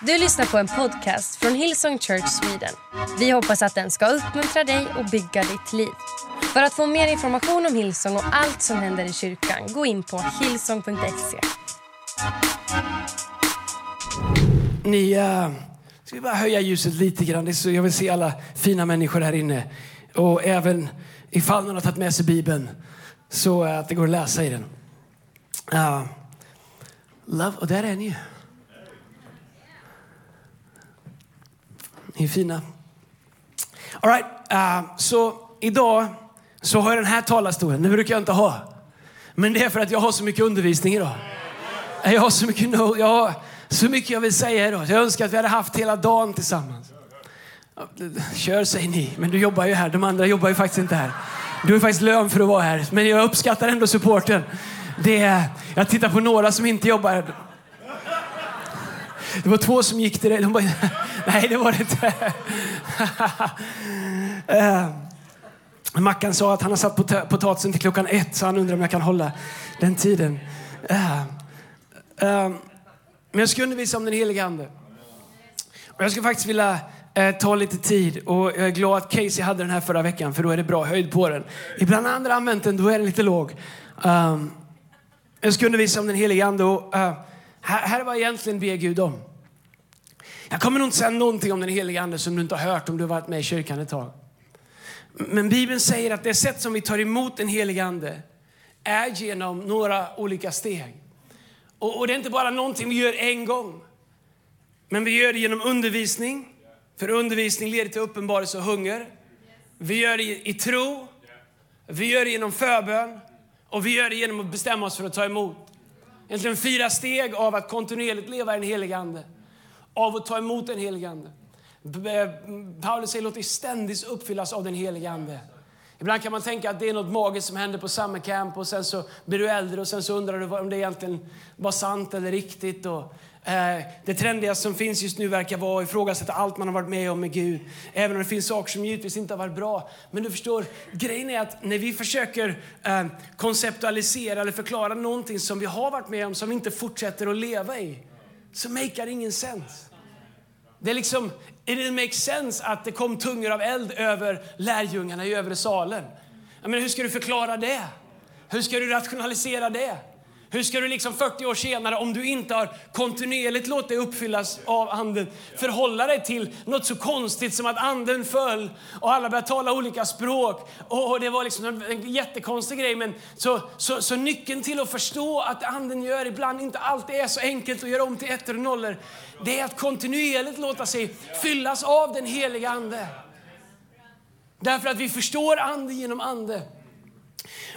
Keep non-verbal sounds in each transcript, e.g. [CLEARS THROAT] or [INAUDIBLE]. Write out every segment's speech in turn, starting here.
Du lyssnar på en podcast från Hillsong Church Sweden. Vi hoppas att den ska uppmuntra dig och bygga ditt liv. För att få mer information om Hillsong och allt som händer i kyrkan, gå in på hillsong.se. Ni, uh, ska vi bara höja ljuset lite grann? Det är så, jag vill se alla fina människor här inne. Och även ifall någon har tagit med sig Bibeln, så uh, att det går att läsa i den. Uh, love, och där är ni ju. Ni är fina. All right, uh, så idag så har jag den här talarstolen. Det brukar jag inte ha. Men det är för att jag har så mycket undervisning idag. Jag har så mycket, no, jag har så mycket jag vill säga idag. Jag önskar att vi hade haft hela dagen tillsammans. Kör säger ni, men du jobbar ju här. De andra jobbar ju faktiskt inte här. Du har faktiskt lön för att vara här, men jag uppskattar ändå supporten. Det är, jag tittar på några som inte jobbar. Det var två som gick till dig. De bara, [LAUGHS] nej, det var det inte. uh, [LAUGHS] Mackan sa att han har satt pot potatisen till klockan ett, så han undrar om jag kan hålla den tiden. Uh, uh, men jag ska undervisa om den heliga Ande. Och jag skulle faktiskt vilja eh, ta lite tid och jag är glad att Casey hade den här förra veckan för då är det bra höjd på den. Ibland andra använt den, då är den lite låg. Um, jag ska undervisa om den heliga Ande och uh, här, här är vad jag egentligen ber Gud om. Jag kommer nog inte säga någonting om den heliga Ande som du inte har hört om du har varit med i kyrkan ett tag. Men Bibeln säger att det sätt som vi tar emot den heliga Ande är genom några olika steg. Och, och, det är inte bara någonting vi gör en gång. Men vi gör det genom undervisning. För undervisning leder till uppenbarelse och hunger. Vi gör det i, i tro. Vi gör det genom förbön. Och vi gör det genom att bestämma oss för att ta emot. Egentligen fyra steg av att kontinuerligt leva i den heliga Ande. Av att ta emot den helige Ande. Eh, Paulus säger låt dig ständigt uppfyllas av den helige Ande. Ibland kan man tänka att det är något magiskt som händer på summer camp och sen så blir du äldre och sen så undrar du om det egentligen var sant eller riktigt. Och, eh, det trendiga som finns just nu verkar vara att ifrågasätta allt man har varit med om med Gud. Även om det finns saker som givetvis inte har varit bra. Men du förstår, grejen är att när vi försöker eh, konceptualisera eller förklara någonting som vi har varit med om som vi inte fortsätter att leva i, så makar det ingen sens. Det är liksom, it didn't make sense att det kom tungor av eld över lärjungarna i övre salen. Jag menar, hur ska du förklara det? Hur ska du rationalisera det? Hur ska du liksom 40 år senare, om du inte har kontinuerligt låtit dig uppfyllas av anden, förhålla dig till något så konstigt som att anden föll och alla började tala olika språk. Och det var liksom en jättekonstig grej. Men så, så, så nyckeln till att förstå att anden gör ibland inte alltid är så enkelt att göra om till ettor och nollor, det är att kontinuerligt låta sig fyllas av den heliga ande. Därför att vi förstår ande genom ande.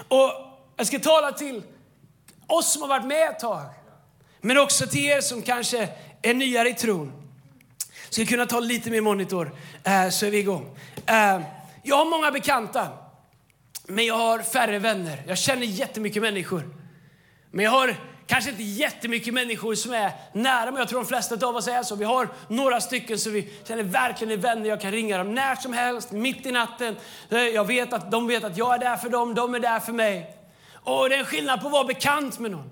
Och jag ska tala till oss som har varit med ett tag, men också till er som kanske är nyare i tron. Ska kunna ta lite mer monitor eh, så är vi igång. Eh, jag har många bekanta, men jag har färre vänner. Jag känner jättemycket människor. Men jag har kanske inte jättemycket människor som är nära mig. Jag tror de flesta av oss är så. Vi har några stycken som vi känner verkligen är vänner. Jag kan ringa dem när som helst, mitt i natten. Eh, jag vet att de vet att jag är där för dem, de är där för mig. Och det är en skillnad på att vara bekant med någon.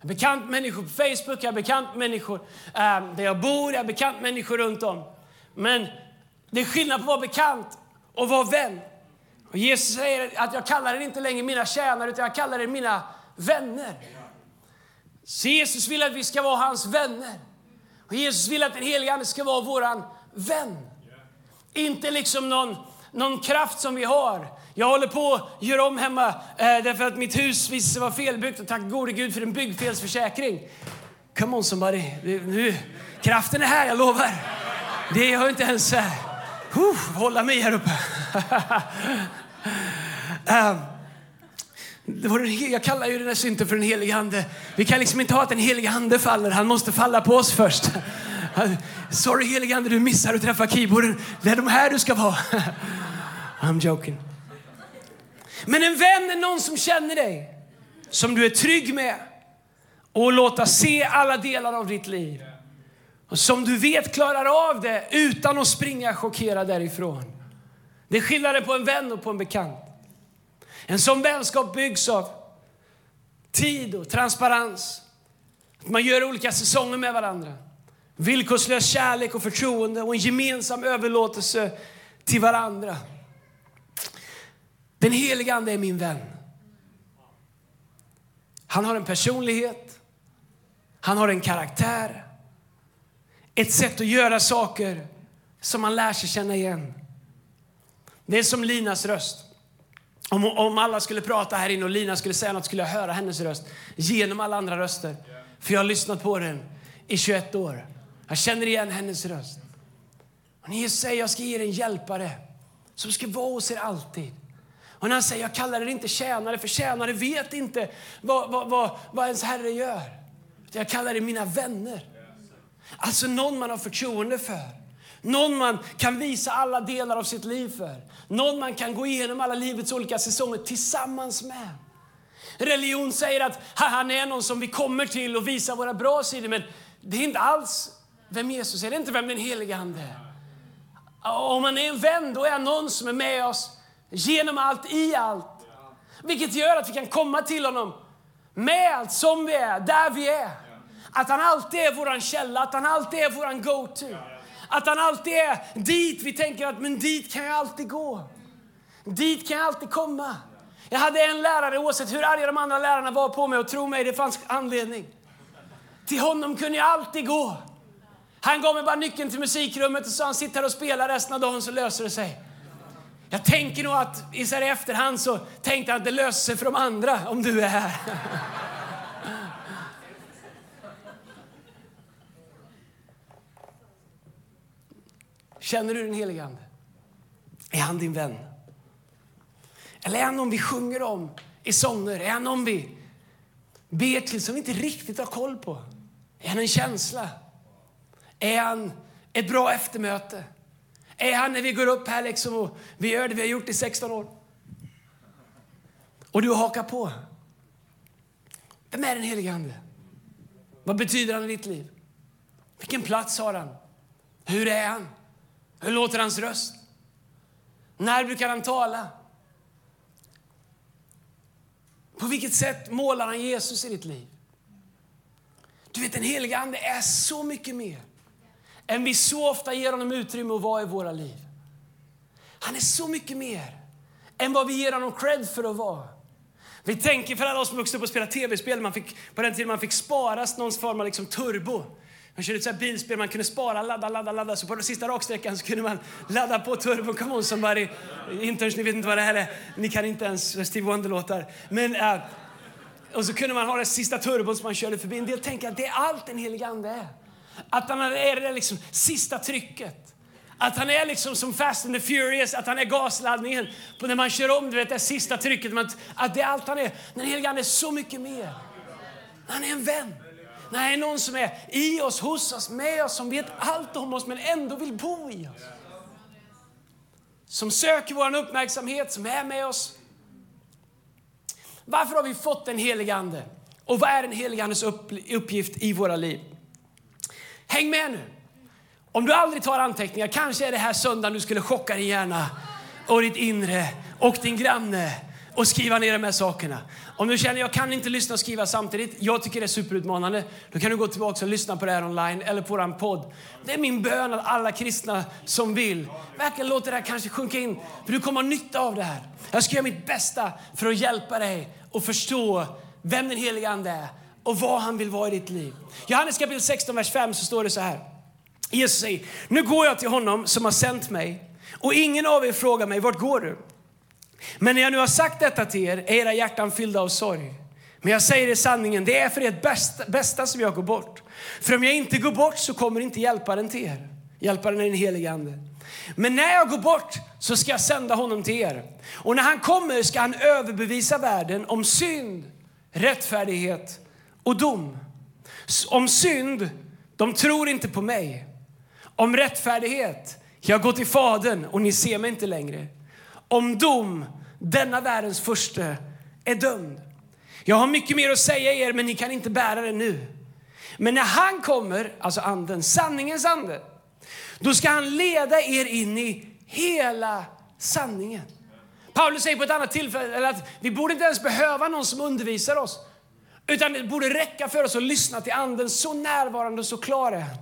Jag är bekant med människor på Facebook, jag är bekant med människor eh, där jag bor, jag är bekant med människor runt om. Men det är skillnad på att vara bekant och vara vän. Och Jesus säger att jag kallar er inte längre mina tjänare, utan jag kallar er mina vänner. Så Jesus vill att vi ska vara hans vänner. Och Jesus vill att den helige Ande ska vara våran vän. Inte liksom någon, någon kraft som vi har, jag håller på att göra om hemma eh, därför att mitt hus visade sig vara felbyggt och tack gode Gud för en byggfelsförsäkring. Come on somebody. Nu, kraften är här, jag lovar. Det har inte ens... Uh, hålla mig här uppe. um, [LAUGHS] det var den, jag kallar ju den här synten för den helige Ande. Vi kan liksom inte ha att den helige Ande faller. Han måste falla på oss först. Sorry helige Ande, du missar att träffa keyboarden. Det är de här du ska vara. [LAUGHS] I'm joking. Men en vän är någon som känner dig, som du är trygg med och låta se alla delar av ditt liv. Och som du vet klarar av det utan att springa chockerad därifrån. Det är skillnaden på en vän och på en bekant. En sån vänskap byggs av tid och transparens. Att man gör olika säsonger med varandra. Villkorslös kärlek och förtroende och en gemensam överlåtelse till varandra. Den heliga Ande är min vän. Han har en personlighet, han har en karaktär, ett sätt att göra saker som man lär sig känna igen. Det är som Linas röst. Om, om alla skulle prata här inne och Lina skulle säga något skulle jag höra hennes röst genom alla andra röster. För jag har lyssnat på den i 21 år. Jag känner igen hennes röst. Och när Jesus säger jag ska ge er en hjälpare som ska vara hos er alltid. Och när han säger jag kallar er inte tjänare, för tjänare vet inte vad, vad, vad, vad ens Herre gör. Jag kallar er mina vänner. Alltså någon man har förtroende för. Någon man kan visa alla delar av sitt liv för. Någon man kan gå igenom alla livets olika säsonger tillsammans med. Religion säger att han är någon som vi kommer till och visar våra bra sidor, men det är inte alls vem Jesus är. Det är inte vem den helige Ande är. Om man är en vän, då är han någon som är med oss genom allt, i allt. Vilket gör att vi kan komma till honom med allt, som vi är, där vi är. Att han alltid är vår källa, att han alltid är vår go-to. Att han alltid är dit vi tänker att men dit kan jag alltid gå. Dit kan jag alltid komma. Jag hade en lärare, oavsett hur arga de andra lärarna var på mig, och tro mig, det fanns anledning. Till honom kunde jag alltid gå. Han gav mig bara nyckeln till musikrummet och sa han sitter här och spelar resten av dagen så löser det sig. Jag tänker nog att i efterhand så tänkte han att det löser sig för de andra om du är här. Känner du den helige Ande? Är han din vän? Eller är han någon vi sjunger om i sånger? Är han någon vi ber till som vi inte riktigt har koll på? Är han en känsla? Är han ett bra eftermöte? Är han när vi går upp här liksom och vi gör det vi har gjort i 16 år? Och du hakar på. Vem är den helige Ande? Vad betyder han i ditt liv? Vilken plats har han? Hur är han? Hur låter hans röst? När brukar han tala? På vilket sätt målar han Jesus i ditt liv? Du vet, den helige Ande är så mycket mer än vi så ofta ger honom utrymme att vara i våra liv. Han är så mycket mer än vad vi ger honom cred för att vara. Vi tänker för alla oss som vuxit upp och spelat tv-spel, man fick, på den tiden man fick spara någon form av liksom turbo. Man körde ett bilspel, man kunde spara, ladda, ladda, ladda. Så på den sista raksträckan så kunde man ladda på turbon. Come on somebody. Interns, ni vet inte vad det här är. Ni kan inte ens Steve Wonder-låtar. Men, uh, och så kunde man ha den sista turbon som man körde förbi. En del tänker att det är allt den helige Ande är. Att han är det liksom sista trycket. Att han är liksom som Fast and the Furious, att han är gasladdningen på när man kör om du vet, det sista trycket. Att det är allt han är. Den helige Ande är så mycket mer. Han är en vän. Nej, någon som är i oss, hos oss, med oss, som vet allt om oss men ändå vill bo i oss. Som söker vår uppmärksamhet, som är med oss. Varför har vi fått den helige Ande? Och vad är den helige Andes uppgift i våra liv? Häng med nu! Om du aldrig tar anteckningar, kanske är det här söndagen du skulle chocka din hjärna och ditt inre och din granne och skriva ner de här sakerna. Om du känner jag kan inte lyssna och skriva samtidigt, jag tycker det är superutmanande, då kan du gå tillbaka och lyssna på det här online eller på vår podd. Det är min bön att alla kristna som vill verkligen låter det här kanske sjunka in, för du kommer ha nytta av det här. Jag ska göra mitt bästa för att hjälpa dig att förstå vem den heliga Ande är och vad han vill vara i ditt liv. Johannes kapitel 16, vers 5 så står det så här. Jesus säger, nu går jag till honom som har sänt mig och ingen av er frågar mig, vart går du? Men när jag nu har sagt detta till er är era hjärtan fyllda av sorg. Men jag säger er sanningen, det är för ert bästa, bästa som jag går bort. För om jag inte går bort så kommer inte hjälparen till er. Hjälparen är den helige Ande. Men när jag går bort så ska jag sända honom till er. Och när han kommer ska han överbevisa världen om synd, rättfärdighet och dom. Om synd, de tror inte på mig. Om rättfärdighet, jag går till Fadern och ni ser mig inte längre om dom, denna världens första är dömd. Jag har mycket mer att säga er, men ni kan inte bära det nu. Men när han kommer, alltså anden, sanningens ande, då ska han leda er in i hela sanningen. Paulus säger på ett annat tillfälle att vi borde inte ens behöva någon som undervisar oss. Utan det borde räcka för oss att lyssna till anden, så närvarande och så klar är han.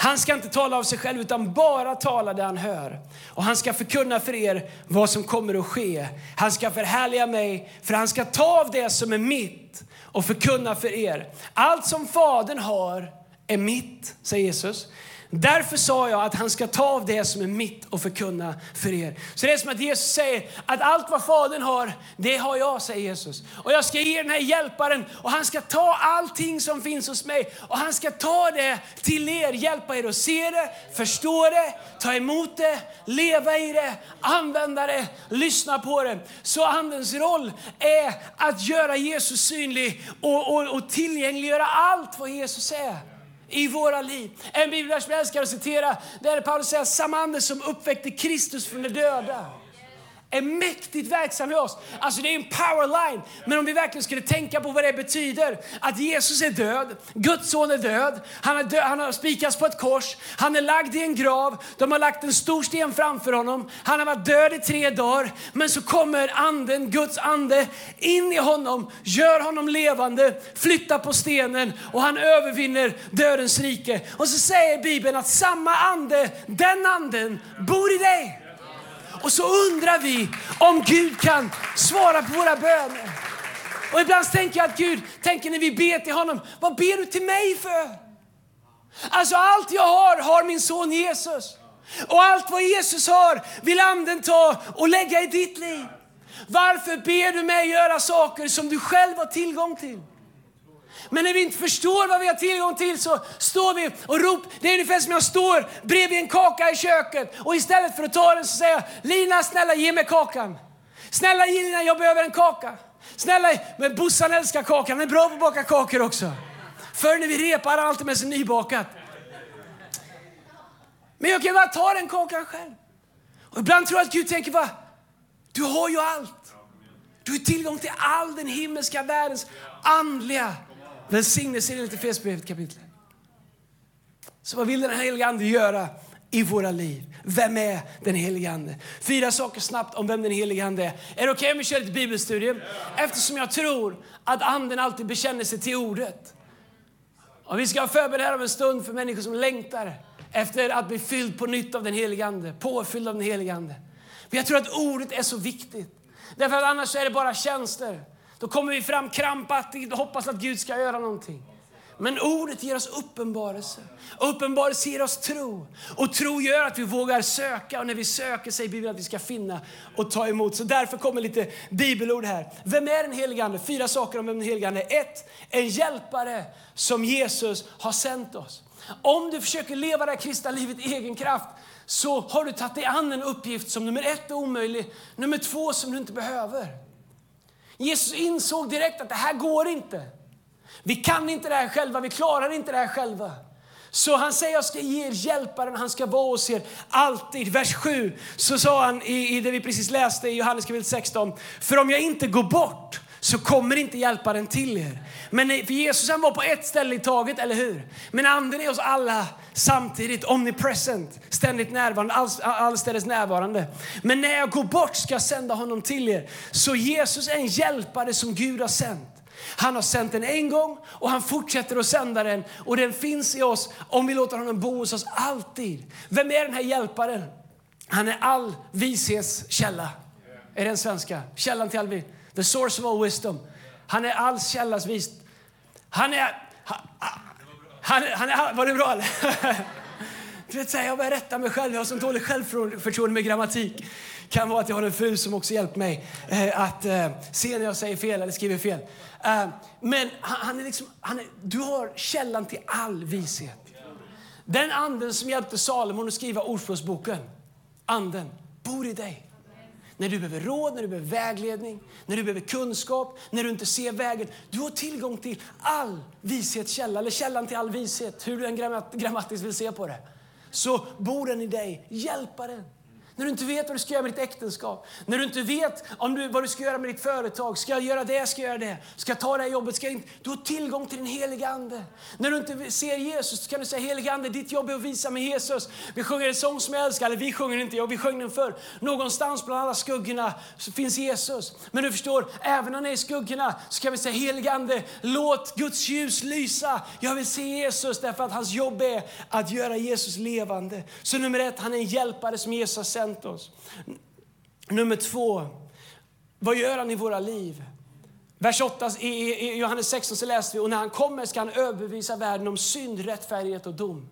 Han ska inte tala av sig själv utan bara tala det han hör. Och han ska förkunna för er vad som kommer att ske. Han ska förhärliga mig för han ska ta av det som är mitt och förkunna för er. Allt som Fadern har är mitt, säger Jesus. Därför sa jag att han ska ta av det som är mitt och förkunna för er. Så det är som att Jesus säger att allt vad Fadern har, det har jag, säger Jesus. Och jag ska ge den här hjälparen och han ska ta allting som finns hos mig och han ska ta det till er, hjälpa er att se det, förstå det, ta emot det, leva i det, använda det, lyssna på det. Så Andens roll är att göra Jesus synlig och, och, och tillgängliggöra allt vad Jesus är i våra liv. En bibelvers som jag älskar att citera, där Paulus säger samma ande som uppväckte Kristus från de döda är mäktigt verksam i oss. Alltså det är en powerline. Men om vi verkligen skulle tänka på vad det betyder. Att Jesus är död, Guds son är död, han har, död, han har spikats på ett kors, han är lagd i en grav, de har lagt en stor sten framför honom, han har varit död i tre dagar. Men så kommer anden, Guds ande, in i honom, gör honom levande, flyttar på stenen och han övervinner dödens rike. Och så säger Bibeln att samma ande, den anden, bor i dig. Och så undrar vi om Gud kan svara på våra böner. Och ibland tänker jag att Gud tänker när vi ber till honom, vad ber du till mig för? Alltså allt jag har, har min son Jesus. Och allt vad Jesus har vill anden ta och lägga i ditt liv. Varför ber du mig göra saker som du själv har tillgång till? Men när vi inte förstår vad vi har tillgång till så står vi och ropar. Det är ungefär som jag står bredvid en kaka i köket och istället för att ta den så säger jag Lina snälla ge mig kakan. Snälla Lina jag behöver en kaka. Snälla, men Bossan älskar kakan, han är bra på att baka kakor också. Förr när vi repar hade han alltid med sig nybakat. Men jag kan bara ta den kakan själv. Och ibland tror jag att Gud tänker, bara, du har ju allt. Du har tillgång till all den himmelska världens andliga Välsignelse enligt Efesierbrevet kapitel. Så vad vill den helige Ande göra i våra liv? Vem är den helige Ande? Fyra saker snabbt om vem den helige Ande är. Är det okej okay om vi kör ett bibelstudium? Eftersom jag tror att Anden alltid bekänner sig till ordet. Och vi ska förbereda här om en stund för människor som längtar efter att bli fylld på nytt av den helige Ande, påfylld av den helige Ande. Men jag tror att ordet är så viktigt. Därför att annars är det bara tjänster. Då kommer vi fram krampaktigt och hoppas att Gud ska göra någonting. Men ordet ger oss uppenbarelse. Uppenbarelse ger oss tro. Och tro gör att vi vågar söka. Och när vi söker säger Bibeln att vi ska finna och ta emot. Så därför kommer lite bibelord här. Vem är den helige Ande? Fyra saker om vem den helige Ande är. Ett, en hjälpare som Jesus har sänt oss. Om du försöker leva det här kristna livet i egen kraft så har du tagit dig an en uppgift som nummer ett är omöjlig, nummer två som du inte behöver. Jesus insåg direkt att det här går inte. Vi kan inte det här själva, vi klarar inte det här själva. Så han säger jag ska ge er hjälparen, han ska vara hos er alltid. Vers 7 så sa han i, i det vi precis läste i Johannes kapitel 16. För om jag inte går bort så kommer inte hjälparen till er. Men för Jesus han var på ett ställe i taget, eller hur? Men anden är oss alla samtidigt, omnipresent, ständigt närvarande, all, allstädes närvarande. Men när jag går bort ska jag sända honom till er. Så Jesus är en hjälpare som Gud har sänt. Han har sänt den en gång och han fortsätter att sända den och den finns i oss om vi låter honom bo hos oss alltid. Vem är den här hjälparen? Han är all vishets källa. Är det en svenska? Källan till all vishet. The source of all wisdom. Han är all källas vis. Han är... Han, han, han är... Var det bra eller? [LAUGHS] Du vet, här, jag börjar rätta mig själv. Jag har så dåligt självförtroende med grammatik. kan vara att jag har en fru som också hjälpt mig eh, att eh, se när jag säger fel eller skriver fel. Eh, men han, han, är liksom, han är, du har källan till all vishet. Den anden som hjälpte Salomon att skriva Ordspråksboken, anden, bor i dig. När du behöver råd, när du behöver vägledning, när du behöver kunskap, när du inte ser vägen. Du har tillgång till all vishetskälla, eller källan till all vishet, hur du än grammatiskt vill se på det. Så bor den i dig, hjälparen. När du inte vet vad du ska göra med ditt äktenskap. När du inte vet om du, vad du ska göra med ditt företag. Ska jag göra det? Ska jag göra det? Ska jag ta det här jobbet? Ska jag inte? Du har tillgång till den helige Ande. När du inte ser Jesus kan du säga helige Ande, ditt jobb är att visa mig Jesus. Vi sjunger en sång som jag älskar, eller vi sjunger inte, jag, vi sjöng den förr. Någonstans bland alla skuggorna finns Jesus. Men du förstår, även när han är i skuggorna så kan vi säga helige Ande, låt Guds ljus lysa. Jag vill se Jesus därför att hans jobb är att göra Jesus levande. Så nummer ett, han är en hjälpare som Jesus har sänt oss. Nummer två, vad gör han i våra liv? Vers 8 i Johannes 16 så läser vi, och när han kommer ska han överbevisa världen om synd, rättfärdighet och dom.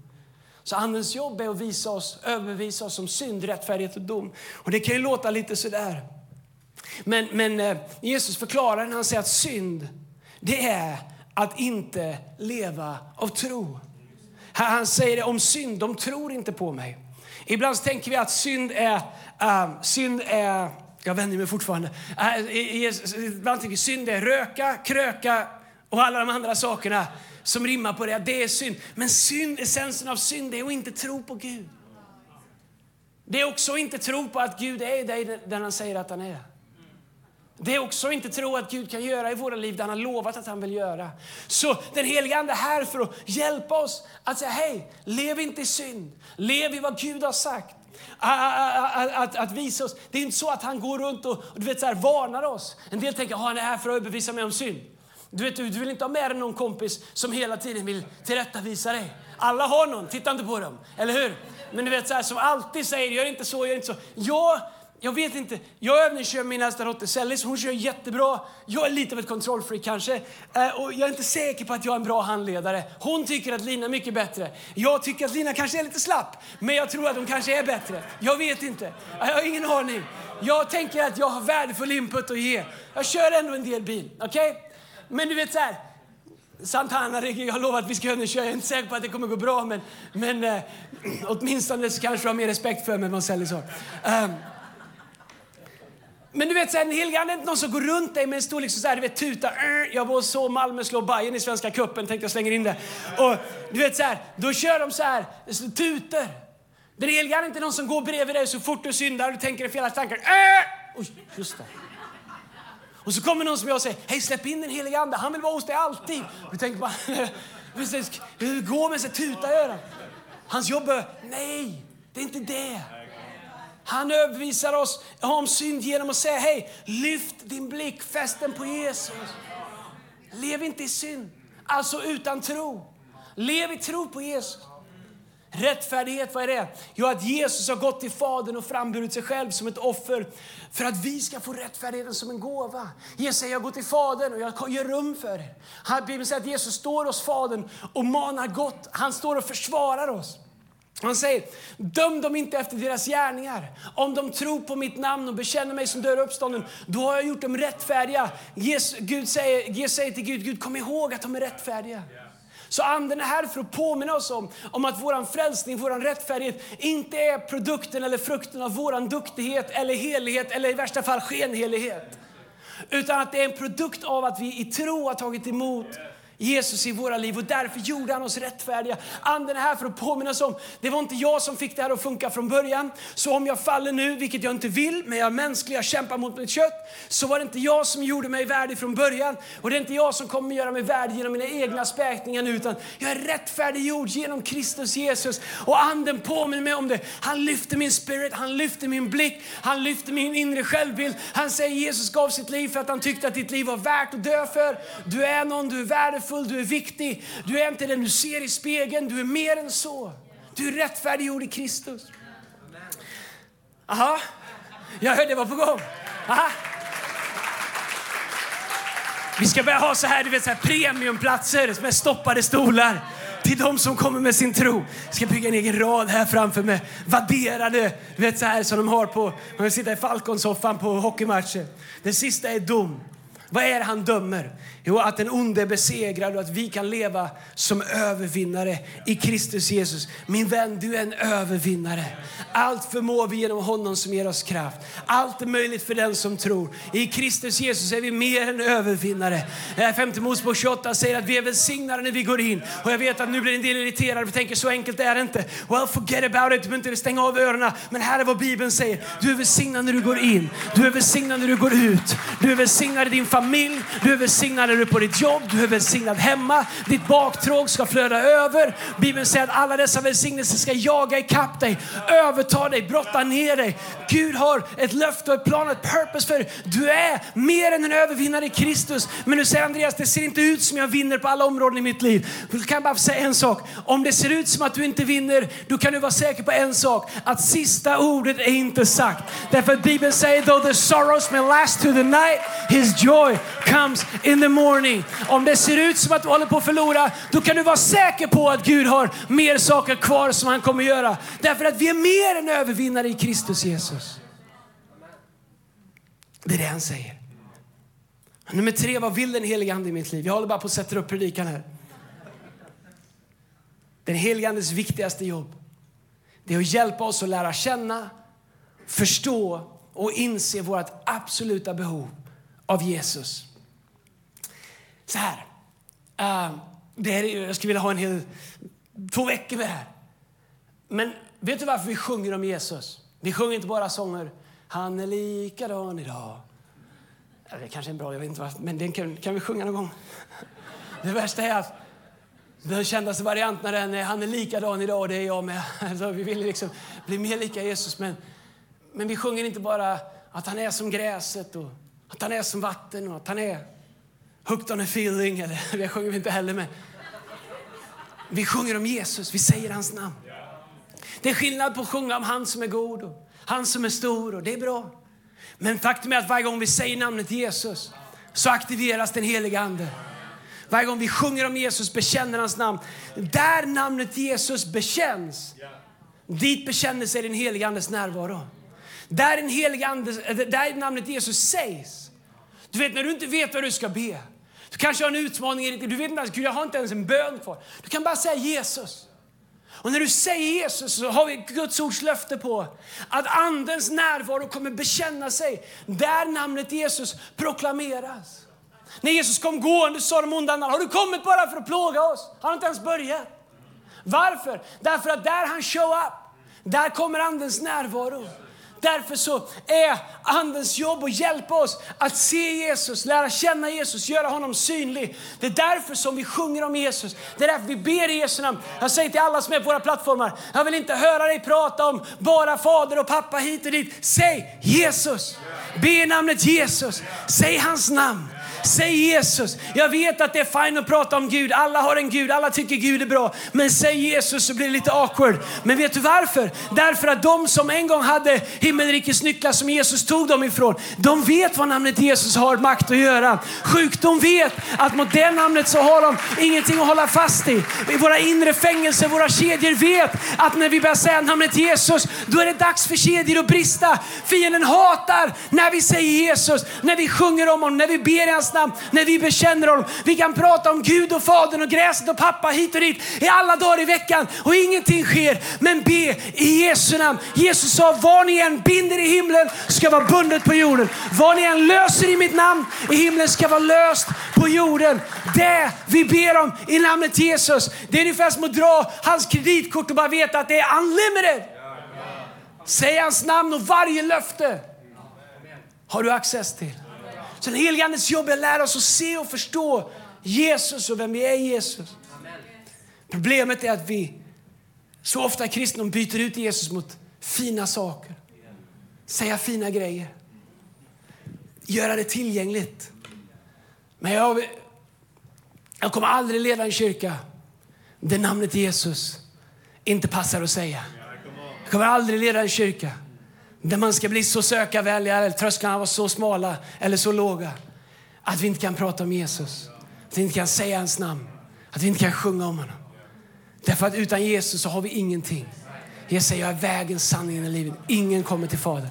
Så Andens jobb är att visa oss, överbevisa oss om synd, rättfärdighet och dom. Och det kan ju låta lite sådär. Men, men eh, Jesus förklarar när han säger att synd, det är att inte leva av tro. Han säger det om synd, de tror inte på mig. Ibland tänker vi att synd är, um, synd är jag vänder mig fortfarande. Äh, ibland tänker vi synd är röka, kröka och alla de andra sakerna som rimmar på det. Det är synd. Men synd, essensen av synd är att inte tro på Gud. Det är också att inte tro på att Gud är dig den han säger att han är. Det är också inte tro att Gud kan göra i våra liv det han har lovat att han vill göra. Så den helige Ande är här för att hjälpa oss att säga hej, lev inte i synd. Lev i vad Gud har sagt. Att, att, att, visa oss. Det är inte så att han går runt och, du vet, så här, varnar oss. En del tänker att han är här för att överbevisa mig om synd. Du, vet, du vill inte ha med dig någon kompis som hela tiden vill tillrättavisa dig. Alla har någon, titta inte på dem. Eller hur? Men du vet så här, som alltid säger, gör inte så, gör inte så. Jag jag vet inte. Jag övningskör min äldsta dotter Sellis. Hon kör jättebra. Jag är lite av ett kontrollfreak kanske. Eh, och jag är inte säker på att jag är en bra handledare. Hon tycker att Lina är mycket bättre. Jag tycker att Lina kanske är lite slapp. Men jag tror att hon kanske är bättre. Jag vet inte. Jag har ingen aning. Jag tänker att jag har värdefull input att ge. Jag kör ändå en del bil. Okej? Okay? Men du vet så här. Santana, jag har lovat att vi ska övningsköra. Jag är inte säker på att det kommer gå bra, men, men eh, [CLEARS THROAT] åtminstone så kanske du har mer respekt för mig än vad Sellis har. Eh, men du vet, så här, den helige ande är inte någon som går runt dig med en stor liksom, så här, du vet, tuta. Äh, jag var så Malmö slår Bayern i Svenska cupen, tänkte jag slänger in det. Och du vet så här, då kör de så här, tuter. Den helige ande är inte någon som går bredvid dig så fort du syndar och du tänker fel tankar. Äh! Oj, just det. Och så kommer någon som jag och säger, hej släpp in den helige ande, han vill vara hos dig alltid. Och du tänker bara, [LAUGHS] hur går med sig tuta öron? Hans jobb är, nej, det är inte det. Han övervisar oss om synd genom att säga hej, lyft din blick, fäst den på Jesus. Lev inte i synd, alltså utan tro. Lev i tro på Jesus. Rättfärdighet, vad är det? Jo, att Jesus har gått till Fadern och framburit sig själv som ett offer för att vi ska få rättfärdigheten som en gåva. Jesus säger, jag går till Fadern och jag gör rum för er. Bibeln säger att Jesus står hos Fadern och manar gott. Han står och försvarar oss. Han säger, döm dem inte efter deras gärningar. Om de tror på mitt namn och bekänner mig som dör uppstånden, då har jag gjort dem rättfärdiga. Jesus, Gud säger, Jesus säger till Gud, Gud kom ihåg att de är rättfärdiga. Så anden är här för att påminna oss om, om att vår frälsning, vår rättfärdighet inte är produkten eller frukten av vår duktighet eller helighet eller i värsta fall skenhelighet. Utan att det är en produkt av att vi i tro har tagit emot Jesus i våra liv och därför gjorde han oss rättfärdiga. Anden är här för att påminna oss om, det var inte jag som fick det här att funka från början. Så om jag faller nu, vilket jag inte vill, men jag är mänsklig, jag kämpar mot mitt kött, så var det inte jag som gjorde mig värdig från början. Och det är inte jag som kommer göra mig värdig genom mina egna späkningar nu, utan jag är rättfärdiggjord genom Kristus Jesus. Och anden påminner mig om det. Han lyfter min spirit, han lyfter min blick, han lyfter min inre självbild. Han säger Jesus gav sitt liv för att han tyckte att ditt liv var värt att dö för. Du är någon, du är värdefull värdefull, du är viktig. Du är inte den du ser i spegeln, du är mer än så. Du är rättfärdiggjord i Kristus. Aha, jag hörde det var på gång. Aha. Vi ska börja ha så här, du vet, så här premiumplatser med stoppade stolar till de som kommer med sin tro. Jag ska bygga en egen rad här framför mig. Vadderade, du vet så här som de har på, man vill sitta i Falcon-soffan på hockeymatcher. Den sista är dom. Vad är det han dömer? Jo, att den onde är besegrad och att vi kan leva som övervinnare i Kristus Jesus. Min vän, du är en övervinnare. Allt förmår vi genom honom som ger oss kraft. Allt är möjligt för den som tror. I Kristus Jesus är vi mer än övervinnare. 5 Mosebok 28 säger att vi är välsignade när vi går in. Och jag vet att nu blir en del irriterade och tänker så enkelt är det inte. Well, forget about it. Du behöver inte stänga av öronen. Men här är vad Bibeln säger. Du är välsignad när du går in. Du är välsignad när du går ut. Du är välsignad i din familj. Du är välsignad när du är på ditt jobb. Du är välsignad hemma. Ditt baktråg ska flöda över. Bibeln säger att alla dessa välsignelser ska jaga ikapp dig, överta dig, brotta ner dig. Gud har ett löfte och ett plan, ett purpose för dig. Du är mer än en övervinnare i Kristus. Men du säger Andreas, det ser inte ut som jag vinner på alla områden i mitt liv. Då kan jag bara säga en sak. Om det ser ut som att du inte vinner, då kan du vara säker på en sak. Att sista ordet är inte sagt. Därför att Bibeln säger, though the sorrows may last to the night, his joy comes in the morning. Om det ser ut som att du håller på att förlora, då kan du vara säker på att Gud har mer saker kvar som han kommer göra. Därför att vi är mer än övervinnare i Kristus Jesus. Det är det han säger. Nummer tre, vad vill den helige Ande i mitt liv? Jag håller bara på att sätta upp predikan här. Den helige Andes viktigaste jobb, det är att hjälpa oss att lära känna, förstå och inse vårt absoluta behov av Jesus. Så här. Uh, det är, jag skulle vilja ha en hel två veckor med det här. Men vet du varför vi sjunger om Jesus? Vi sjunger inte bara sånger. Han är likadan idag. Det kanske är en bra, jag vet inte varför, men den kan, kan vi sjunga någon gång. [LAUGHS] Det värsta är att den kändaste varianten är han är likadan idag och det är jag med. [LAUGHS] Alltså, vi vill liksom bli mer lika Jesus. Men, men vi sjunger inte bara att han är som gräset och att han är som vatten och att han är hooked on a feeling. Eller, [LAUGHS] det sjunger vi inte heller med. Vi sjunger om Jesus, vi säger hans namn. Det är skillnad på att sjunga om han som är god och han som är stor och det är bra. Men faktum är att varje gång vi säger namnet Jesus så aktiveras den heliga Ande. Varje gång vi sjunger om Jesus, bekänner hans namn. Där namnet Jesus bekänns, dit bekänner sig den heliga Andes närvaro. Där, den heliga Ande, där namnet Jesus sägs. Du vet när du inte vet vad du ska be. Du kanske har en utmaning Du vet inte ens, Gud jag har inte ens en bön kvar. Du kan bara säga Jesus. Och när du säger Jesus så har vi Guds ords löfte på att Andens närvaro kommer bekänna sig där namnet Jesus proklameras. När Jesus kom gående sa de onda har du kommit bara för att plåga oss? Han har inte ens börjat. Varför? Därför att där han show up, där kommer Andens närvaro. Därför så är Andens jobb att hjälpa oss att se Jesus, lära känna Jesus, göra honom synlig. Det är därför som vi sjunger om Jesus. Det är därför vi ber i Jesu namn. Jag säger till alla som är på våra plattformar, jag vill inte höra dig prata om bara fader och pappa hit och dit. Säg Jesus. Be i namnet Jesus. Säg hans namn. Säg Jesus. Jag vet att det är fint att prata om Gud. Alla har en Gud, alla tycker Gud är bra. Men säg Jesus så blir det lite awkward. Men vet du varför? Därför att de som en gång hade himmelrikets nycklar som Jesus tog dem ifrån, de vet vad namnet Jesus har makt att göra. Sjukdom vet att mot det namnet så har de ingenting att hålla fast i. I våra inre fängelser, våra kedjor vet att när vi börjar säga namnet Jesus, då är det dags för kedjor att brista. Fienden hatar när vi säger Jesus, när vi sjunger om honom, när vi ber i hans namn, när vi bekänner honom. Vi kan prata om Gud och Fadern och gräset och pappa hit och dit i alla dagar i veckan och ingenting sker. Men be i Jesu namn. Jesus sa, vad ni än binder i himlen ska vara bundet på jorden. Vad ni än löser i mitt namn i himlen ska vara löst på jorden. Det vi ber om i namnet Jesus, det är ungefär som att dra hans kreditkort och bara veta att det är unlimited. Säg hans namn och varje löfte har du access till. Så den helige Andes jobb är att lära oss att se och förstå Jesus och vem vi är i Jesus. Problemet är att vi så ofta kristna byter ut Jesus mot fina saker. Säga fina grejer. Göra det tillgängligt. Men jag, jag kommer aldrig leda en kyrka där namnet Jesus inte passar att säga. Jag kommer aldrig leda en kyrka där man ska bli så sökarvänliga, eller trösklarna var så smala eller så låga att vi inte kan prata om Jesus. Att vi inte kan säga hans namn. Att vi inte kan sjunga om honom. Därför att utan Jesus så har vi ingenting. Jesus säger jag är vägen, sanningen och livet. Ingen kommer till Fadern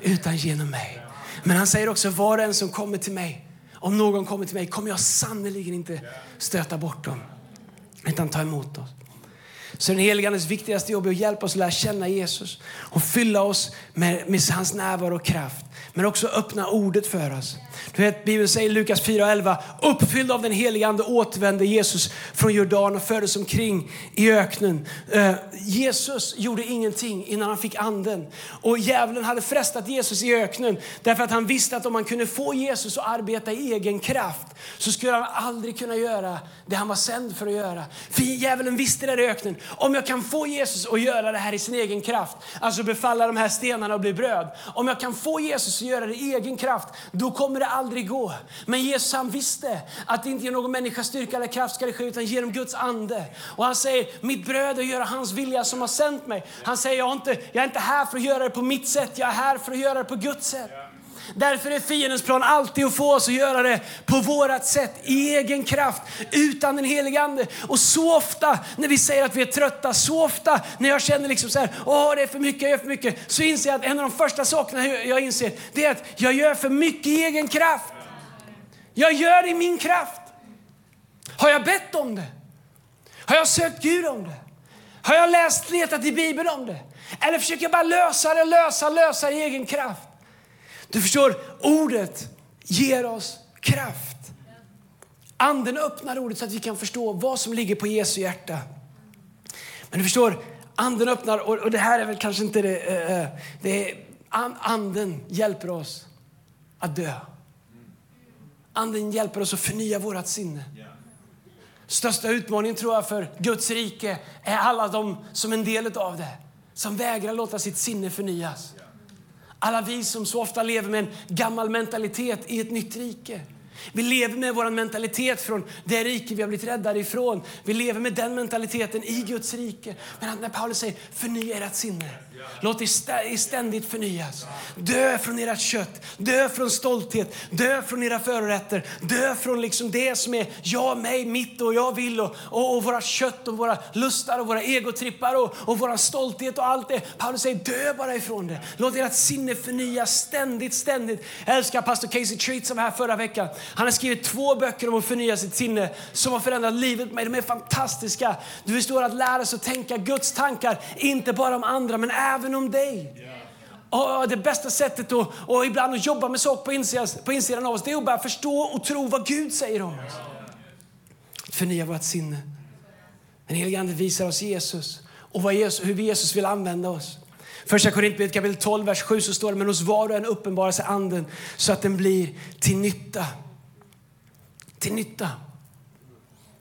utan genom mig. Men han säger också var och en som kommer till mig om någon kommer till mig kommer jag sannerligen inte stöta bort dem, utan ta emot oss. Så den helige Andes viktigaste jobb är att hjälpa oss att lära känna Jesus och fylla oss med, med hans närvaro och kraft. Men också öppna ordet för oss. Du vet, Bibeln säger i Lukas 4.11, uppfylld av den helige Ande återvände Jesus från Jordan och fördes omkring i öknen. Eh, Jesus gjorde ingenting innan han fick anden. Och djävulen hade frestat Jesus i öknen därför att han visste att om man kunde få Jesus att arbeta i egen kraft så skulle han aldrig kunna göra det han var sänd för att göra. För djävulen visste det i öknen. Om jag kan få Jesus att göra det här i sin egen kraft, alltså befalla de här stenarna och bli bröd. Om jag kan få Jesus att göra det i egen kraft, då kommer det aldrig gå. Men Jesus han visste att det inte genom någon människas styrka eller kraft ska det ske, utan genom Guds ande. Och han säger, mitt bröd är att göra hans vilja som har sänt mig. Han säger, jag är, inte, jag är inte här för att göra det på mitt sätt, jag är här för att göra det på Guds sätt. Därför är fiendens plan alltid att få oss att göra det på vårat sätt, i egen kraft, utan den helige Ande. Och så ofta när vi säger att vi är trötta, så ofta när jag känner liksom så här, åh det är för mycket, jag gör för mycket, så inser jag att en av de första sakerna jag inser, det är att jag gör för mycket i egen kraft. Jag gör det i min kraft. Har jag bett om det? Har jag sökt Gud om det? Har jag läst, letat i Bibeln om det? Eller försöker jag bara lösa det, lösa, lösa i egen kraft? Du förstår, ordet ger oss kraft. Anden öppnar ordet så att vi kan förstå vad som ligger på Jesu hjärta. Men du förstår, anden öppnar, och det här är väl kanske inte det, eh, eh, det är, anden hjälper oss att dö. Anden hjälper oss att förnya vårt sinne. Största utmaningen tror jag för Guds rike är alla de som är en del av det, som vägrar låta sitt sinne förnyas. Alla vi som så ofta lever med en gammal mentalitet i ett nytt rike. Vi lever med vår mentalitet från det rike vi har blivit räddade ifrån. Vi lever med den mentaliteten i Guds rike. Men när Paulus säger förnya ert sinne. Låt er ständigt förnyas. Dö från ert kött, dö från stolthet, dö från era förrätter. dö från liksom det som är jag, mig, mitt och jag vill och, och, och våra kött och våra lustar och våra egotrippar och, och vår stolthet och allt det. Paulus säger dö bara ifrån det. Låt ert sinne förnyas ständigt, ständigt. Jag älskar pastor Casey Treat som var här förra veckan. Han har skrivit två böcker om att förnya sitt sinne som har förändrat livet med mig. De är fantastiska. Du förstår att lära sig att tänka Guds tankar, inte bara om andra men även om dig. Och det bästa sättet att, och ibland att jobba med saker på insidan, på insidan av oss det är att bara förstå och tro vad Gud säger om oss. Förnya vårt sinne. Den helige Ande visar oss Jesus och vad Jesus, hur Jesus vill använda oss. Första Korintierbrevet kapitel 12, vers 7 så står det men hos var och en uppenbarar sig anden så att den blir till nytta. Till nytta.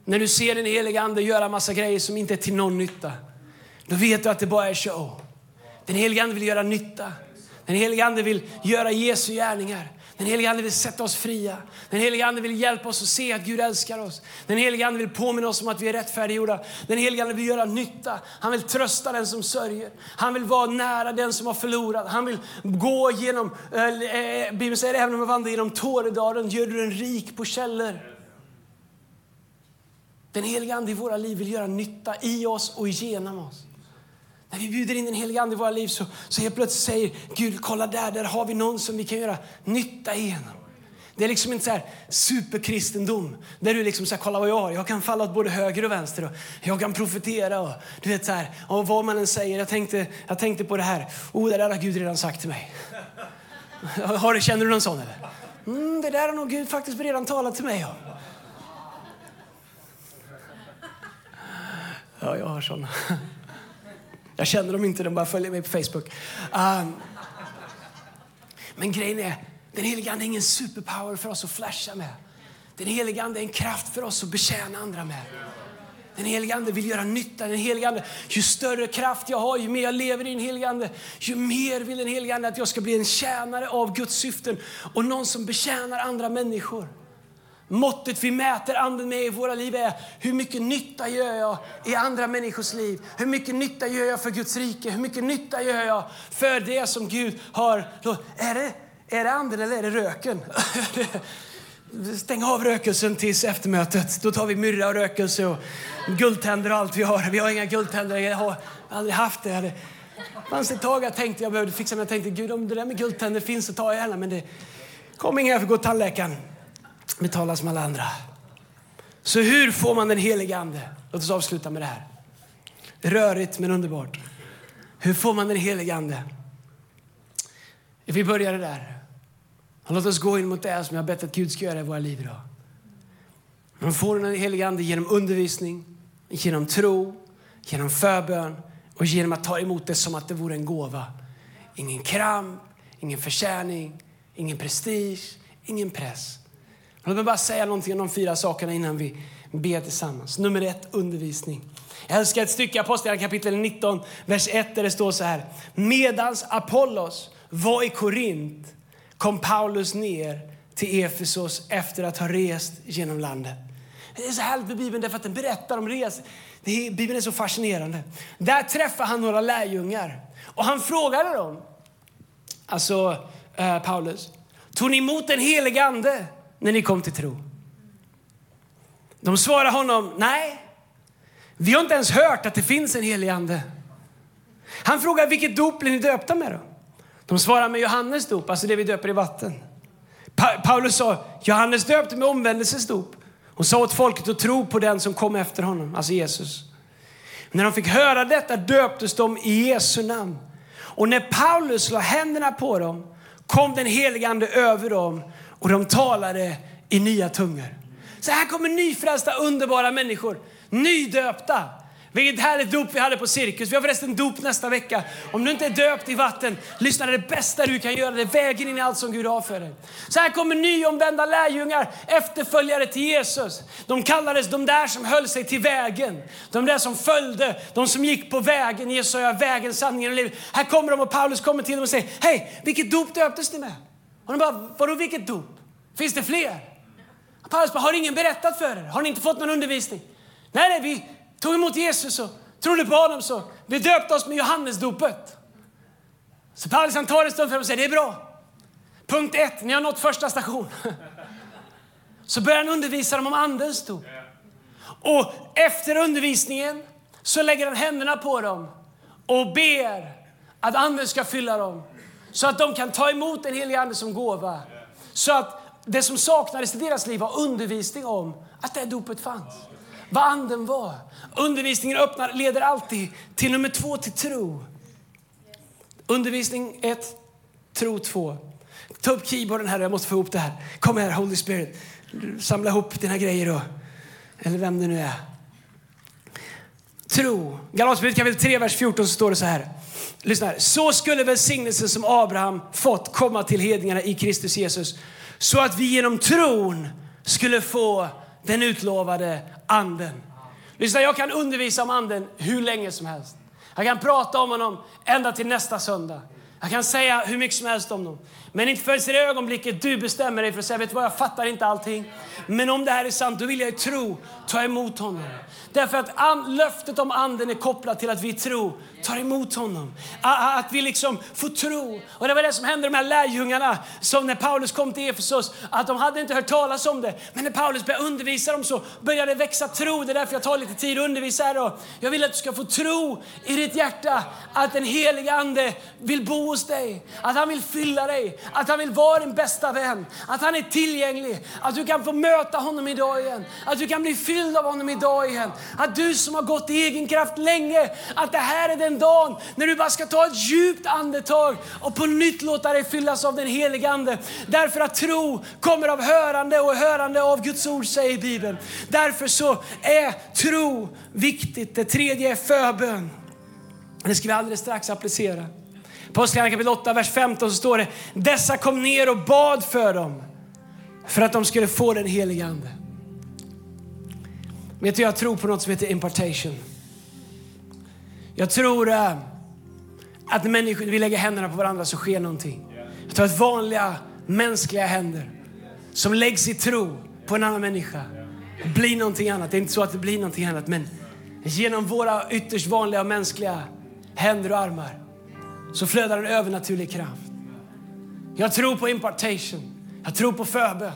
När du ser den helige Ande göra massa grejer som inte är till någon nytta, då vet du att det bara är show. Den helige Ande vill göra nytta. Den helige Ande vill göra Jesu gärningar. Den helige Ande vill sätta oss fria. Den helige Ande vill hjälpa oss att se att Gud älskar oss. Den helige Ande vill påminna oss om att vi är rättfärdiggjorda. Den helige Ande vill göra nytta. Han vill trösta den som sörjer. Han vill vara nära den som har förlorat. Han vill gå genom, äh, Bibeln säger även om man vandrar genom Tåredalen gör du den rik på källor. Den helige Ande i våra liv vill göra nytta i oss och genom oss. När vi bjuder in den helige Ande i våra liv så, så helt plötsligt säger Gud, kolla där, där har vi någon som vi kan göra nytta igenom. Det är liksom inte så här superkristendom där du liksom så här, kolla vad jag har. Jag kan falla åt både höger och vänster och jag kan profetera och du vet så här, och vad man än säger. Jag tänkte, jag tänkte på det här. Oh, det där har Gud redan sagt till mig. [LAUGHS] Har känner du någon sån eller? Mm, det där har nog Gud faktiskt redan talat till mig om. Ja, jag har såna. [LAUGHS] Jag känner dem inte, de bara följer mig på Facebook. Um, men grejen är, den helige Ande är ingen superpower för oss att flasha med. Den helige Ande är en kraft för oss att betjäna andra med. Den helige Ande vill göra nytta. Den helige Ande, ju större kraft jag har, ju mer jag lever i den helige Ande, ju mer vill den helige Ande att jag ska bli en tjänare av Guds syften och någon som betjänar andra människor. Måttet vi mäter anden med i våra liv är hur mycket nytta gör jag i andra människors liv? Hur mycket nytta gör jag för Guds rike? Hur mycket nytta gör jag för det som Gud har? Är det, är det anden eller är det röken? [LAUGHS] Stäng av rökelsen tills eftermötet. Då tar vi myrra och rökelse och guldtänder och allt vi har. Vi har inga guldtänder. Jag har aldrig haft det. Det fanns ett tag jag tänkte jag behövde fixa men jag tänkte Gud om det där med guldtänder finns så tar jag gärna men det kom inga för att gå till tandläkaren betala som alla andra. Så hur får man den helige Ande? Låt oss avsluta med det här. Rörigt men underbart. Hur får man den helige Ande? Vi börjar där. låt oss gå in mot det som jag har bett att Gud ska göra i våra liv idag. Man får den helige Ande genom undervisning, genom tro, genom förbön och genom att ta emot det som att det vore en gåva. Ingen kramp, ingen förtjäning, ingen prestige, ingen press. Låt mig bara säga någonting om de fyra sakerna innan vi ber tillsammans. Nummer ett, undervisning. Jag älskar ett stycke i Apostlagärningarna kapitel 19, vers 1 där det står så här. Medans Apollos var i Korint kom Paulus ner till Efesos efter att ha rest genom landet. Det är så härligt med Bibeln därför att den berättar om resor. Bibeln är så fascinerande. Där träffar han några lärjungar och han frågade dem, alltså eh, Paulus, tog ni emot den helige ande när ni kom till tro? De svarade honom, nej, vi har inte ens hört att det finns en helig ande. Han frågar vilket dop blir ni döpta med då? De svarar med Johannes dop, alltså det vi döper i vatten. Pa Paulus sa, Johannes döpte med omvändelsens dop. och sa åt folket att tro på den som kom efter honom, alltså Jesus. När de fick höra detta döptes de i Jesu namn. Och när Paulus la händerna på dem kom den helige Ande över dem och de talade i nya tungor. Så här kommer nyfrälsta underbara människor, nydöpta. Vilket härligt dop vi hade på Cirkus. Vi har förresten dop nästa vecka. Om du inte är döpt i vatten, lyssna det bästa du kan göra. Det är vägen in i allt som Gud har för dig. Så här kommer nyomvända lärjungar, efterföljare till Jesus. De kallades de där som höll sig till vägen. De där som följde, de som gick på vägen. Jesus sa vägen, sanningen och livet. Här kommer de och Paulus kommer till dem och säger, hej, vilket dop döptes ni med? Och de bara, vadå vilket dop? Finns det fler? Paulus bara, har ingen berättat för er? Har ni inte fått någon undervisning? Nej, nej, vi tog emot Jesus och trodde på honom så vi döpte oss med Johannesdopet. Så Paulus han tar en stund för och säger, det är bra. Punkt ett, ni har nått första station. [LAUGHS] Så börjar han undervisa dem om andens dop. Och efter undervisningen så lägger han händerna på dem och ber att anden ska fylla dem. Så att de kan ta emot den helige ande som gåva. Så att det som saknades i deras liv var undervisning om att det dopet fanns. Vad anden var. Undervisningen öppnar, leder alltid till nummer två, till tro. Undervisning ett, tro två. Ta upp keyboarden här, jag måste få ihop det här. Kom här, Holy Spirit. Samla ihop dina grejer då. Eller vem det nu är. Tro. Galaterbrevet kapitel 3, vers 14 så står det så här. Lyssna här. Så skulle välsignelsen som Abraham fått komma till hedningarna i Kristus Jesus så att vi genom tron skulle få den utlovade anden. Lyssna, jag kan undervisa om anden hur länge som helst. Jag kan prata om honom ända till nästa söndag. Jag kan säga hur mycket som helst om dem. Men inte förrän i det ögonblicket du bestämmer dig för att säga, vet vad, jag fattar inte allting. Men om det här är sant, då vill jag i tro ta emot honom. Därför att an, löftet om anden är kopplat till att vi tror tro tar emot honom. Att vi liksom får tro. Och det var det som hände de här lärjungarna som när Paulus kom till Efesos, att de hade inte hört talas om det. Men när Paulus började undervisa dem så började det växa tro. Det är därför jag tar lite tid att undervisa här. då. jag vill att du ska få tro i ditt hjärta att den heliga ande vill bo hos dig. Att han vill fylla dig. Att han vill vara din bästa vän. Att han är tillgänglig. Att du kan få möta honom idag igen. Att du kan bli fylld av honom idag igen. Att du som har gått i egen kraft länge, att det här är den dagen när du bara ska ta ett djupt andetag och på nytt låta dig fyllas av den helige Ande. Därför att tro kommer av hörande och hörande av Guds ord säger Bibeln. Därför så är tro viktigt. Det tredje är förbön. Det ska vi alldeles strax applicera. Apostlagärningarna kapitel 8, vers 15 så står det Dessa kom ner och bad för dem för att de skulle få den helige Ande. Vet du, jag tror på något som heter impartation. Jag tror uh, att när människor, vi lägger händerna på varandra så sker någonting. Jag tror att vanliga mänskliga händer som läggs i tro på en annan människa blir någonting annat. Det är inte så att det blir någonting annat, men genom våra ytterst vanliga mänskliga händer och armar så flödar en övernaturlig kraft. Jag tror på impartation. Jag tror på förbön.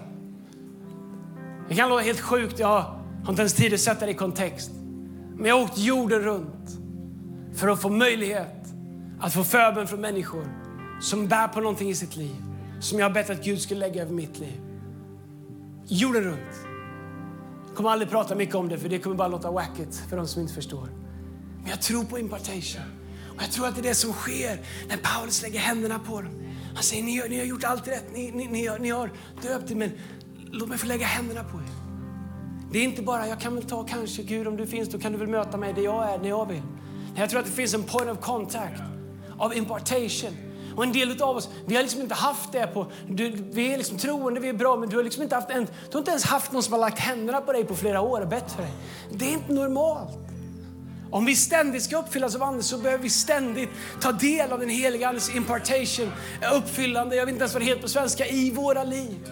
Det kan låta helt sjukt. Jag har inte ens tid att sätta det i kontext. Men jag har åkt jorden runt för att få möjlighet att få förbön från människor som bär på någonting i sitt liv. Som jag har bett att Gud skulle lägga över mitt liv. jorden runt. Jag kommer aldrig prata mycket om det för det kommer bara låta wacket för de som inte förstår. Men jag tror på impartation. Och jag tror att det är det som sker när Paulus lägger händerna på dem. Han säger, ni, ni har gjort allt rätt, ni, ni, ni, har, ni har döpt er, men låt mig få lägga händerna på er. Det är inte bara, jag kan väl ta kanske, Gud om du finns, då kan du väl möta mig där jag är, när jag vill. Jag tror att det finns en point of contact, av impartation. Och en del av oss, vi har liksom inte haft det på, du, vi är liksom troende, vi är bra, men du har liksom inte haft en, du har inte ens haft någon som har lagt händerna på dig på flera år och bett för dig. Det är inte normalt. Om vi ständigt ska uppfyllas av Anden så behöver vi ständigt ta del av den heliga Andes impartation, uppfyllande, jag vet inte ens vad det heter på svenska, i våra liv.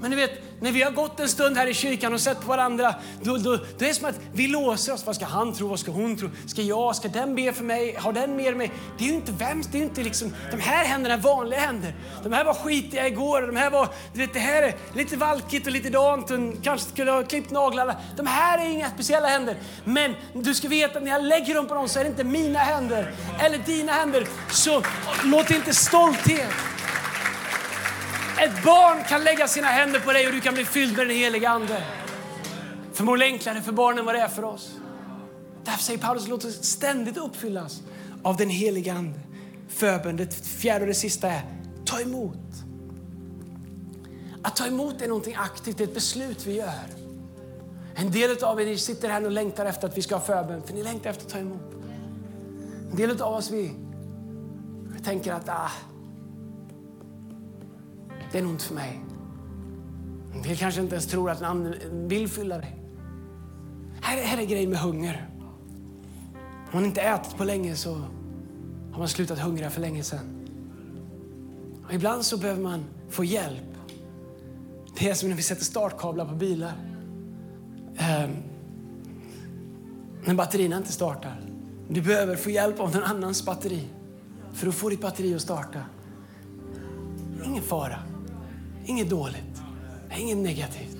Men ni vet, när vi har gått en stund här i kyrkan och sett på varandra, då, då, då är det som att vi låser oss. Vad ska han tro? Vad ska hon tro? Ska jag? Ska den be för mig? Har den mer mig? Det är ju inte vems, det är inte liksom, de här händerna är vanliga händer. De här var skitiga igår de här var, du vet, det här är lite valkigt och lite dant och kanske skulle ha klippt naglarna. De här är inga speciella händer. Men du ska veta att när jag lägger dem på dem så är det inte mina händer eller dina händer. Så låt inte stolthet ett barn kan lägga sina händer på dig och du kan bli fylld med den heliga Ande. Förmodligen enklare för barnen vad det är för oss. Därför säger Paulus, låt oss ständigt uppfyllas av den heliga Ande. Förbön, det fjärde och det sista är, ta emot. Att ta emot är någonting aktivt, det är ett beslut vi gör. En del av er sitter här och längtar efter att vi ska ha förbön, för ni längtar efter att ta emot. En del av oss vi tänker att ah, det är nog inte för mig. En del kanske inte ens tror att anden vill fylla dig. Här, här är grejen med hunger. Om man inte ätit på länge så har man slutat hungra för länge sedan. Och ibland så behöver man få hjälp. Det är som när vi sätter startkablar på bilar. Um, när batterierna inte startar. Du behöver få hjälp av någon annans batteri för att få ditt batteri att starta. Ingen fara. Inget dåligt, inget negativt.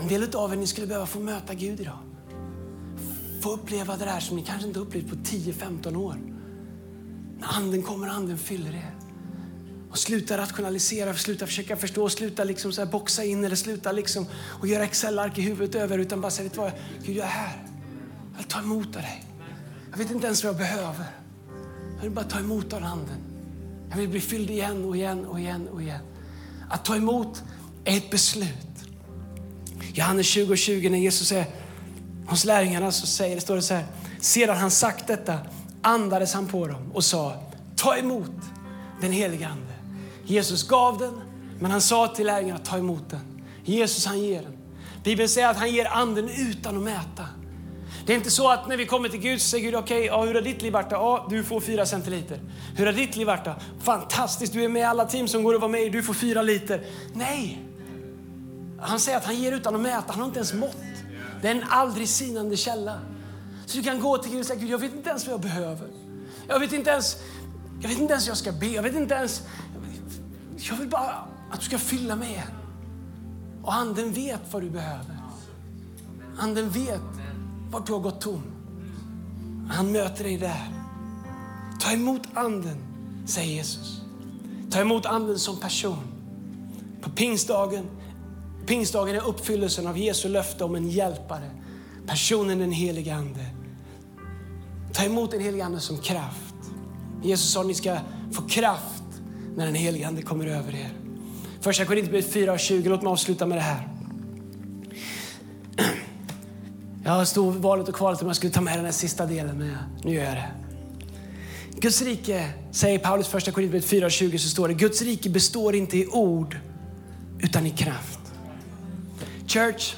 En del av er ni skulle behöva få möta Gud idag. Få uppleva det där som ni kanske inte upplevt på 10-15 år. När anden kommer, och anden fyller er. Och sluta rationalisera, sluta försöka förstå, sluta liksom så boxa in eller sluta liksom och göra Excel-ark i huvudet över utan bara säga, vet du vad, Gud jag är här. Jag vill ta emot av dig. Jag vet inte ens vad jag behöver. Jag vill bara ta emot av anden. Jag vill bli fylld igen och igen och igen och igen. Att ta emot är ett beslut. Johannes 20 och 20 när Jesus är hos lärjungarna så säger, det står det så här. Sedan han sagt detta andades han på dem och sa ta emot den heliga Ande. Jesus gav den, men han sa till lärjungarna ta emot den. Jesus han ger den. Bibeln säger att han ger anden utan att mäta. Det är inte så att när vi kommer till Gud så säger Gud, okej, okay, ja, hur har ditt liv varit? Ja, du får fyra centiliter. Hur har ditt liv varit? Fantastiskt, du är med i alla team som går att vara med i, du får fyra liter. Nej! Han säger att han ger utan att mäta, han har inte ens mått. Det är en aldrig sinande källa. Så du kan gå till Gud och säga, Gud jag vet inte ens vad jag behöver. Jag vet inte ens, jag vet inte ens jag ska be, jag vet inte ens, jag vill bara att du ska fylla med. Och anden vet vad du behöver. Anden vet vart du har gått tom. Han möter dig där. Ta emot anden, säger Jesus. Ta emot anden som person. På pingstdagen, pingstdagen är uppfyllelsen av Jesu löfte om en hjälpare. Personen den helige Ande. Ta emot den helige Ande som kraft. Jesus sa att ni ska få kraft när den helige Ande kommer över er. Första Korinthierbrevet 4 och 20. Låt mig avsluta med det här. Jag stod valet och kvalet om jag skulle ta med den här sista delen, men nu gör jag det. Guds rike, säger Paulus första Korinthierbrevet 4.20 så står det, Guds rike består inte i ord utan i kraft. Church,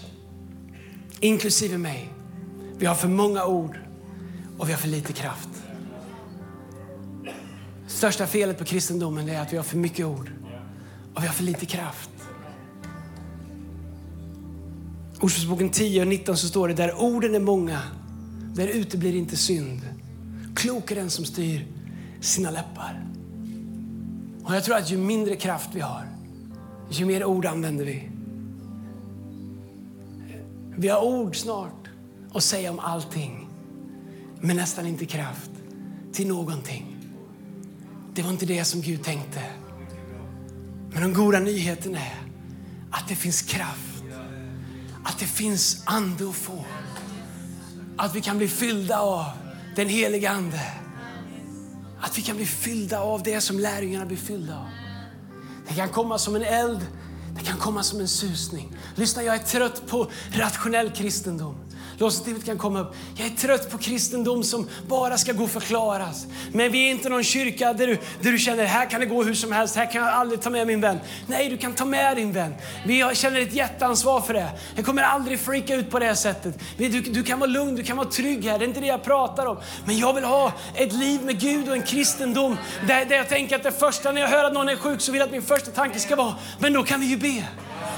inklusive mig, vi har för många ord och vi har för lite kraft. Största felet på kristendomen är att vi har för mycket ord och vi har för lite kraft. Ordspråksboken 10 och 19 så står det där orden är många, där ute blir inte synd. Klok är den som styr sina läppar. Och jag tror att ju mindre kraft vi har, ju mer ord använder vi. Vi har ord snart att säga om allting, men nästan inte kraft till någonting. Det var inte det som Gud tänkte. Men den goda nyheten är att det finns kraft, att det finns ande att få. Att vi kan bli fyllda av den heliga Ande. Att vi kan bli fyllda av det som lärjungarna blir fyllda av. Det kan komma som en eld, det kan komma som en susning. Lyssna, jag är trött på rationell kristendom. Lovsångsteamet kan komma upp. Jag är trött på kristendom som bara ska gå förklaras. Men vi är inte någon kyrka där du, där du känner här kan det gå hur som helst, här kan jag aldrig ta med min vän. Nej, du kan ta med din vän. Vi känner ett jätteansvar för det. Jag kommer aldrig freaka ut på det sättet. Du, du kan vara lugn, du kan vara trygg här. Det är inte det jag pratar om. Men jag vill ha ett liv med Gud och en kristendom där, där jag tänker att det första när jag hör att någon är sjuk så vill jag att min första tanke ska vara, men då kan vi ju be.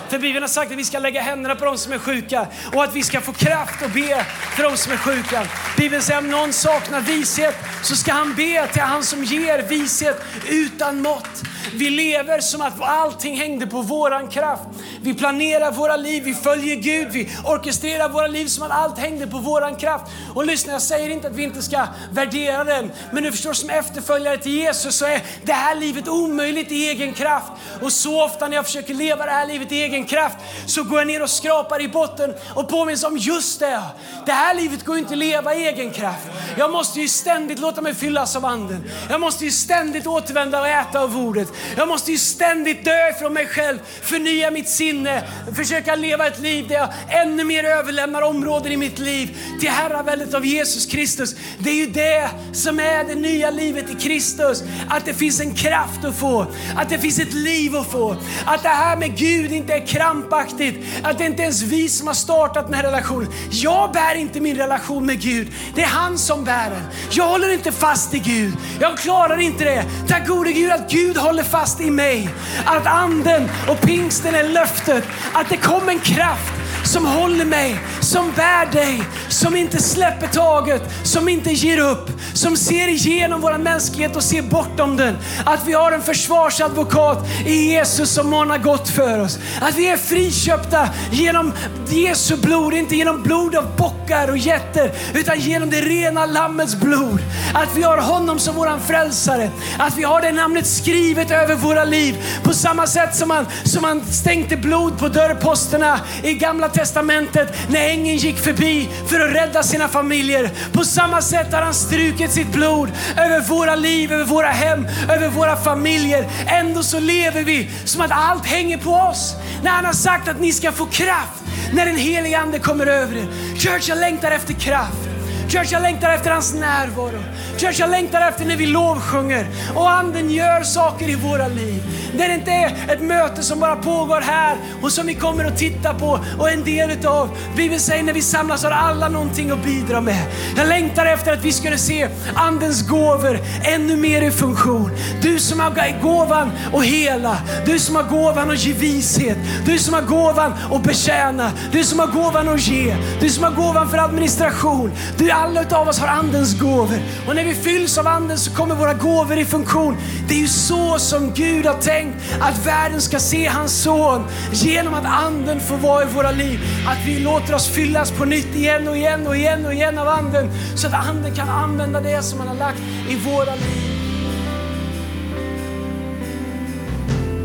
För Bibeln har sagt att vi ska lägga händerna på de som är sjuka och att vi ska få kraft att be för de som är sjuka. Bibeln säger att om någon saknar vishet så ska han be till han som ger vishet utan mått. Vi lever som att allting hängde på våran kraft. Vi planerar våra liv, vi följer Gud, vi orkestrerar våra liv som att allt hängde på våran kraft. Och lyssna, jag säger inte att vi inte ska värdera den, men du förstår som efterföljare till Jesus så är det här livet omöjligt i egen kraft. Och så ofta när jag försöker leva det här livet i egen kraft så går jag ner och skrapar i botten och påminns om just det. Det här livet går inte att leva i egen kraft. Jag måste ju ständigt låta mig fyllas av anden. Jag måste ju ständigt återvända och äta av ordet. Jag måste ju ständigt dö från mig själv, förnya mitt sinne, försöka leva ett liv där jag ännu mer överlämnar områden i mitt liv till herraväldet av Jesus Kristus. Det är ju det som är det nya livet i Kristus. Att det finns en kraft att få, att det finns ett liv att få. Att det här med Gud inte är krampaktigt, att det inte ens är vi som har startat den här relationen. Jag bär inte min relation med Gud, det är han som bär den. Jag håller inte fast i Gud, jag klarar inte det. Tack gode Gud att Gud håller fast i mig. Att anden och pingsten är löftet, att det kom en kraft som håller mig, som bär dig, som inte släpper taget, som inte ger upp, som ser igenom vår mänsklighet och ser bortom den. Att vi har en försvarsadvokat i Jesus som manar gott för oss. Att vi är friköpta genom Jesu blod, inte genom blod av bockar och getter, utan genom det rena Lammets blod. Att vi har honom som våran frälsare. Att vi har det namnet skrivet över våra liv. På samma sätt som man, som man stänkte blod på dörrposterna i Gamla Testamentet när ängeln gick förbi för att rädda sina familjer. På samma sätt har han strukit sitt blod över våra liv, över våra hem, över våra familjer. Ändå så lever vi som att allt hänger på oss. När han har sagt att ni ska få kraft när den heliga Ande kommer över er. Church, jag längtar efter kraft. Church, jag längtar efter hans närvaro. Church, jag längtar efter när vi lovsjunger och anden gör saker i våra liv. När det inte är ett möte som bara pågår här och som vi kommer att titta på och en del utav. Bibeln säger när vi samlas har alla någonting att bidra med. Jag längtar efter att vi skulle se andens gåvor ännu mer i funktion. Du som har gåvan att hela, du som har gåvan att ge vishet, du som har gåvan att betjäna, du som har gåvan att ge, du som har gåvan för administration. Du, alla utav oss har andens gåvor. Och när vi fylls av anden så kommer våra gåvor i funktion. Det är ju så som Gud har tänkt att världen ska se hans son genom att anden får vara i våra liv. Att vi låter oss fyllas på nytt igen och igen och igen och igen av anden. Så att anden kan använda det som han har lagt i våra liv.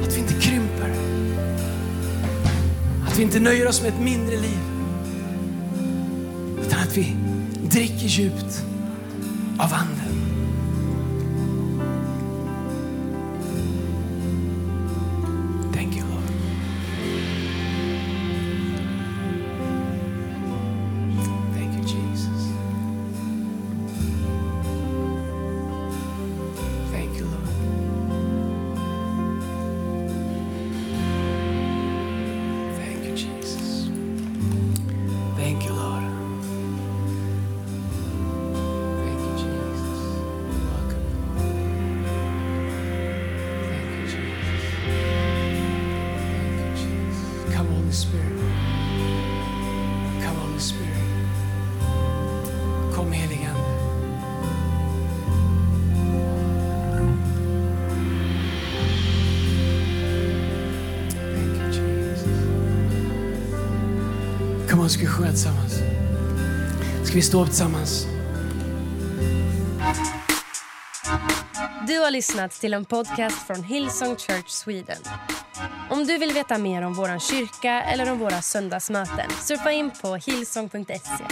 Att vi inte krymper. Att vi inte nöjer oss med ett mindre liv. Utan att vi dricker djupt av anden. Vi stå upp tillsammans? Du har lyssnat till en podcast från Hillsong Church Sweden. Om du vill veta mer om vår kyrka eller om våra söndagsmöten surfa in på hillsong.se.